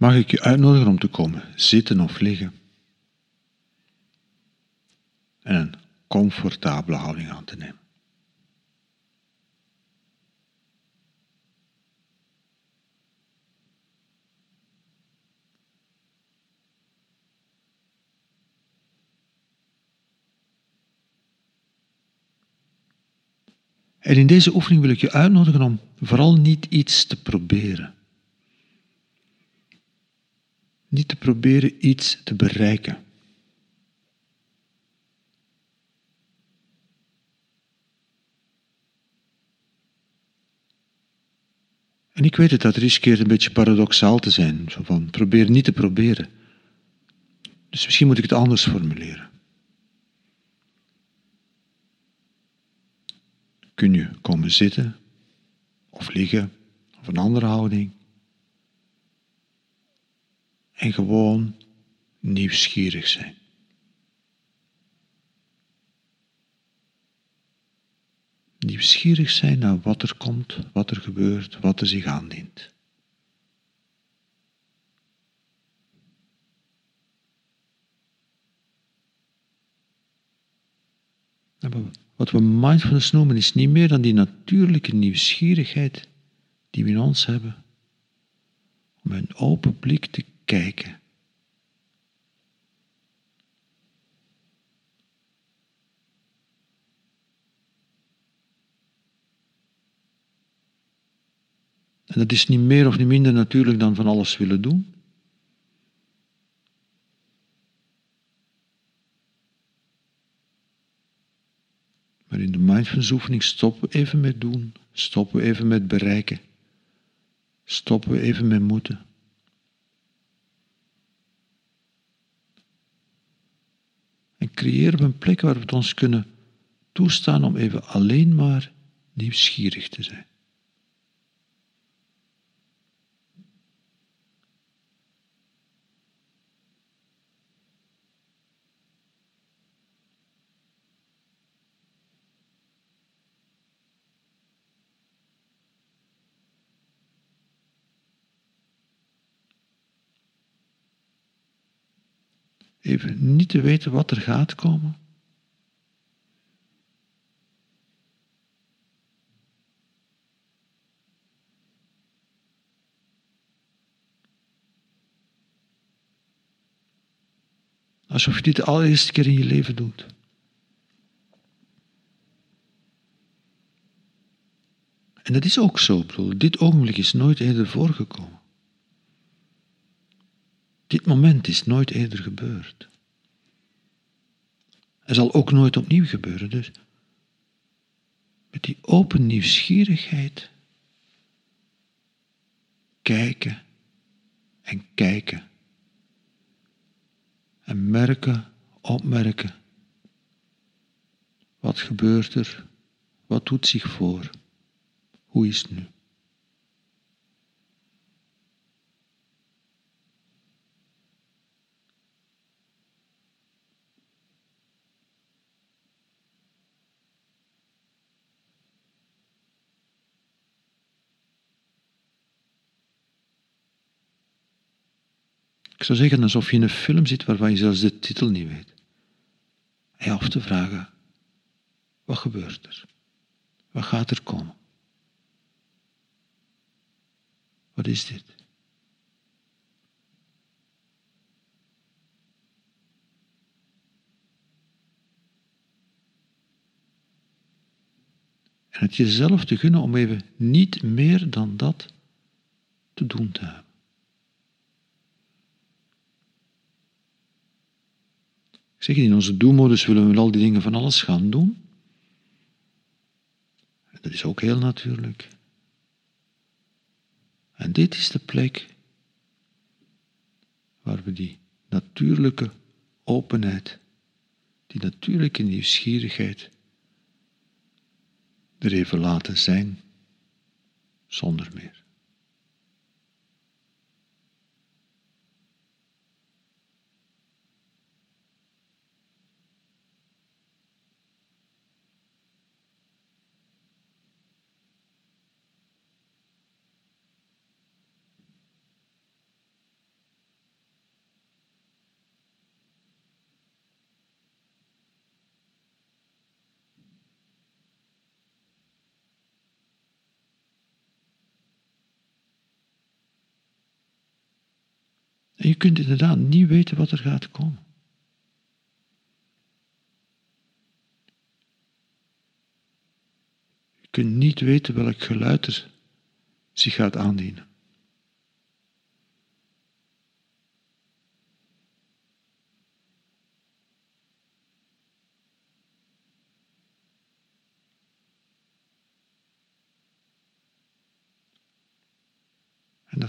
mag ik je uitnodigen om te komen zitten of liggen en een comfortabele houding aan te nemen. En in deze oefening wil ik je uitnodigen om vooral niet iets te proberen. Niet te proberen iets te bereiken. En ik weet het, dat riskeert een beetje paradoxaal te zijn. Van, probeer niet te proberen. Dus misschien moet ik het anders formuleren. Kun je komen zitten of liggen of een andere houding. En gewoon nieuwsgierig zijn. Nieuwsgierig zijn naar wat er komt, wat er gebeurt, wat er zich aandient. Wat we mindfulness noemen is niet meer dan die natuurlijke nieuwsgierigheid die we in ons hebben om een open blik te kijken. En dat is niet meer of niet minder natuurlijk dan van alles willen doen. Maar in de mindfulness oefening stoppen we even met doen, stoppen we even met bereiken, stoppen we even met moeten. Creëren we een plek waar we het ons kunnen toestaan om even alleen maar nieuwsgierig te zijn. Even niet te weten wat er gaat komen? Alsof je dit de allereerste keer in je leven doet. En dat is ook zo, bedoel. Dit ogenblik is nooit eerder voorgekomen. Dit moment is nooit eerder gebeurd. En zal ook nooit opnieuw gebeuren. Dus met die open nieuwsgierigheid kijken en kijken. En merken, opmerken. Wat gebeurt er? Wat doet zich voor? Hoe is het nu? Ik zou zeggen alsof je in een film zit waarvan je zelfs de titel niet weet. En je af te vragen, wat gebeurt er? Wat gaat er komen? Wat is dit? En het jezelf te gunnen om even niet meer dan dat te doen te hebben. Ik zeg, in onze doelmodus willen we al die dingen van alles gaan doen. Dat is ook heel natuurlijk. En dit is de plek waar we die natuurlijke openheid, die natuurlijke nieuwsgierigheid er even laten zijn, zonder meer. Je kunt inderdaad niet weten wat er gaat komen. Je kunt niet weten welk geluid er zich gaat aandienen.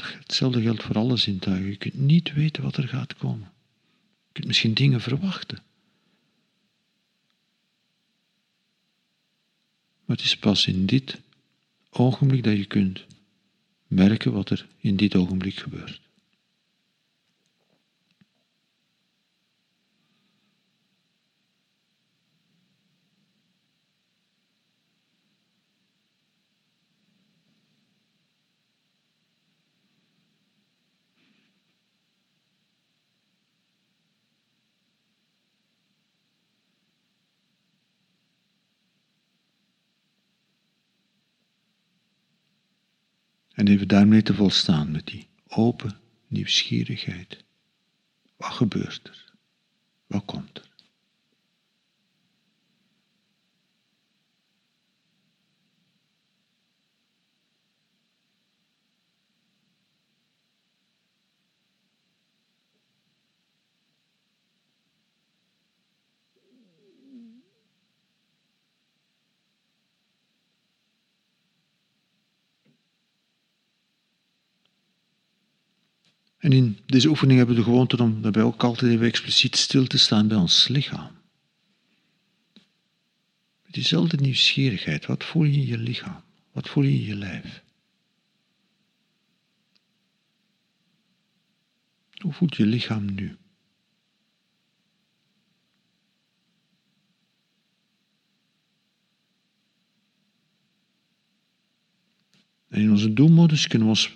Hetzelfde geldt voor alle zintuigen. Je kunt niet weten wat er gaat komen. Je kunt misschien dingen verwachten. Maar het is pas in dit ogenblik dat je kunt merken wat er in dit ogenblik gebeurt. En even daarmee te volstaan met die open nieuwsgierigheid. Wat gebeurt er? En in deze oefening hebben we de gewoonte om daarbij ook altijd even expliciet stil te staan bij ons lichaam. Met diezelfde nieuwsgierigheid, wat voel je in je lichaam? Wat voel je in je lijf? Hoe voelt je lichaam nu? En in onze doelmodus kunnen we ons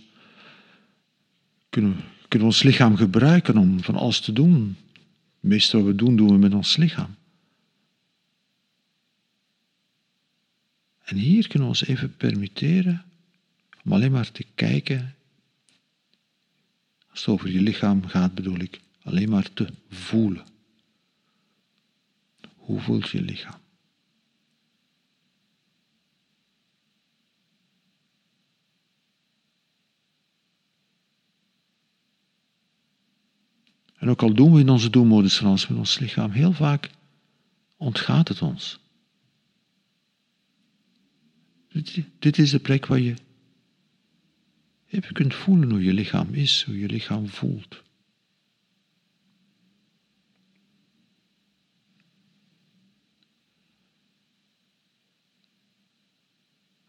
kunnen kunnen ons lichaam gebruiken om van alles te doen. Het meeste wat we doen, doen we met ons lichaam. En hier kunnen we ons even permitteren om alleen maar te kijken. Als het over je lichaam gaat, bedoel ik alleen maar te voelen. Hoe voelt je lichaam? En ook al doen we in onze doelmodus van ons met ons lichaam, heel vaak ontgaat het ons. Dit is de plek waar je even kunt voelen hoe je lichaam is, hoe je lichaam voelt.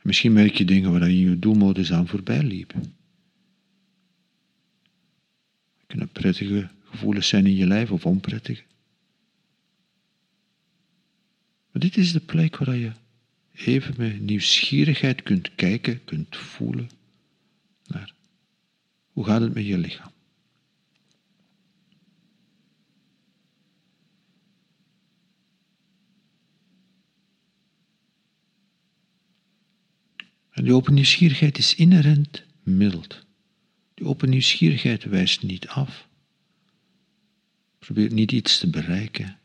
Misschien merk je dingen waar je je doelmodus aan voorbij liep. Kunnen prettige gevoelens zijn in je lijf of onprettig. Maar dit is de plek waar je even met nieuwsgierigheid kunt kijken, kunt voelen naar hoe gaat het met je lichaam. En die open nieuwsgierigheid is inherent mild. Die open nieuwsgierigheid wijst niet af. Probeer niet iets te bereiken.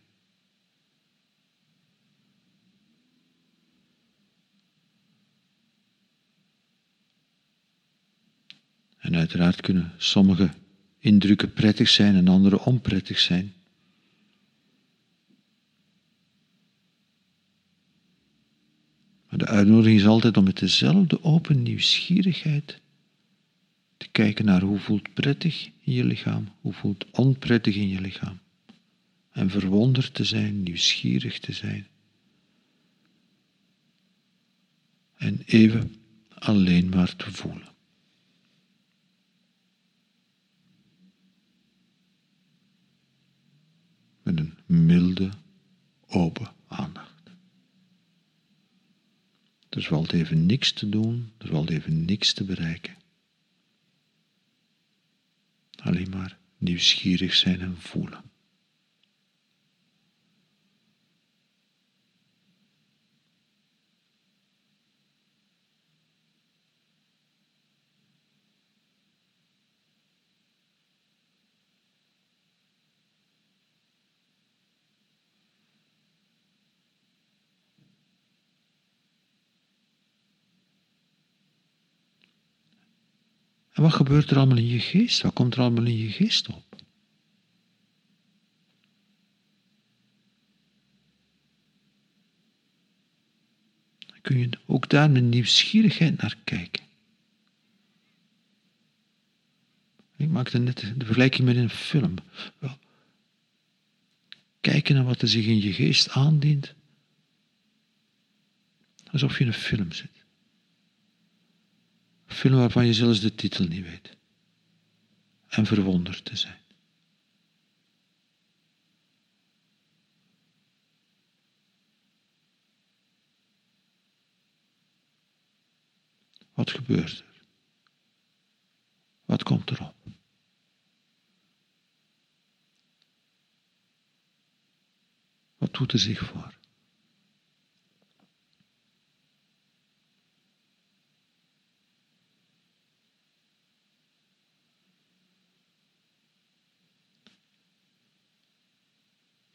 En uiteraard kunnen sommige indrukken prettig zijn en andere onprettig zijn. Maar de uitnodiging is altijd om met dezelfde open nieuwsgierigheid kijken naar hoe voelt prettig in je lichaam, hoe voelt onprettig in je lichaam. En verwonderd te zijn, nieuwsgierig te zijn. En even alleen maar te voelen. Met een milde, open aandacht. Er valt even niks te doen, er valt even niks te bereiken. Alleen maar nieuwsgierig zijn en voelen. En wat gebeurt er allemaal in je geest? Wat komt er allemaal in je geest op? Dan kun je ook daar met nieuwsgierigheid naar kijken. Ik maakte net de vergelijking met een film. Kijken naar wat er zich in je geest aandient, alsof je in een film zit. Film waarvan je zelfs de titel niet weet. En verwonderd te zijn. Wat gebeurt er? Wat komt erop? Wat doet er zich voor?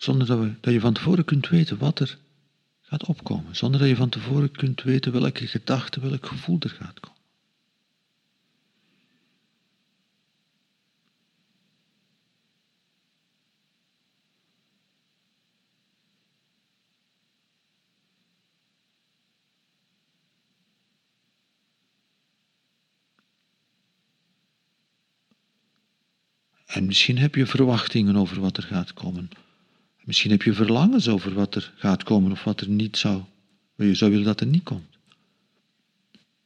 Zonder dat, we, dat je van tevoren kunt weten wat er gaat opkomen. Zonder dat je van tevoren kunt weten welke gedachte, welk gevoel er gaat komen. En misschien heb je verwachtingen over wat er gaat komen. Misschien heb je verlangens over wat er gaat komen of wat er niet zou. Je zou willen dat er niet komt.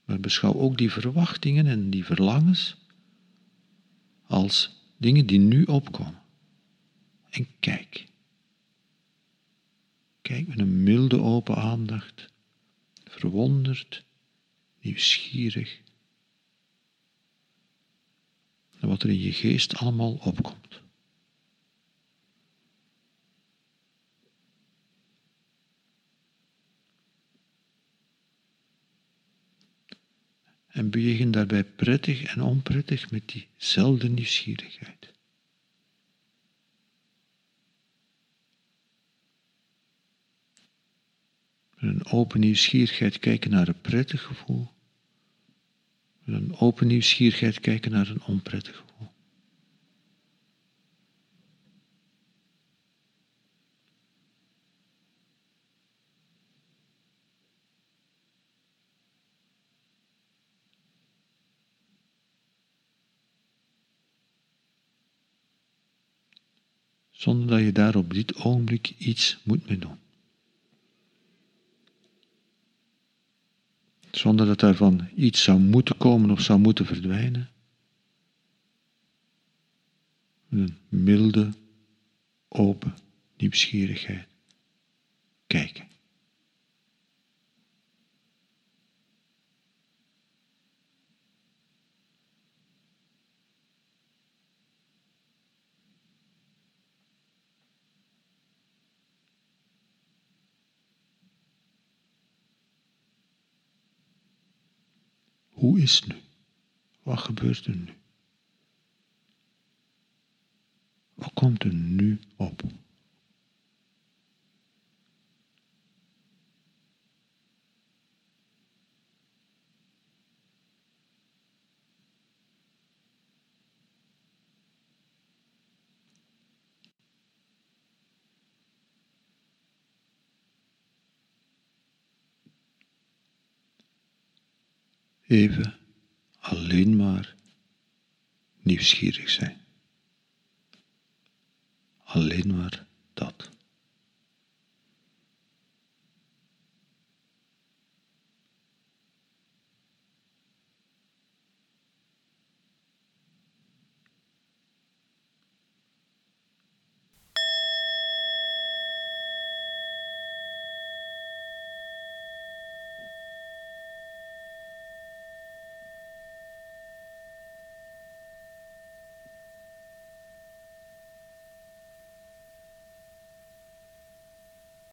Maar beschouw ook die verwachtingen en die verlangens als dingen die nu opkomen. En kijk. Kijk met een milde open aandacht, verwonderd, nieuwsgierig en wat er in je geest allemaal opkomt. En bewegen daarbij prettig en onprettig met diezelfde nieuwsgierigheid. Met een open nieuwsgierigheid kijken naar een prettig gevoel met een open nieuwsgierigheid kijken naar een onprettig gevoel. Zonder dat je daar op dit ogenblik iets moet mee doen. zonder dat daarvan iets zou moeten komen of zou moeten verdwijnen. Een milde, open nieuwsgierigheid. Kijken. Hoe is het nu? Wat gebeurt er nu? Wat komt er nu op? Even alleen maar nieuwsgierig zijn. Alleen maar dat.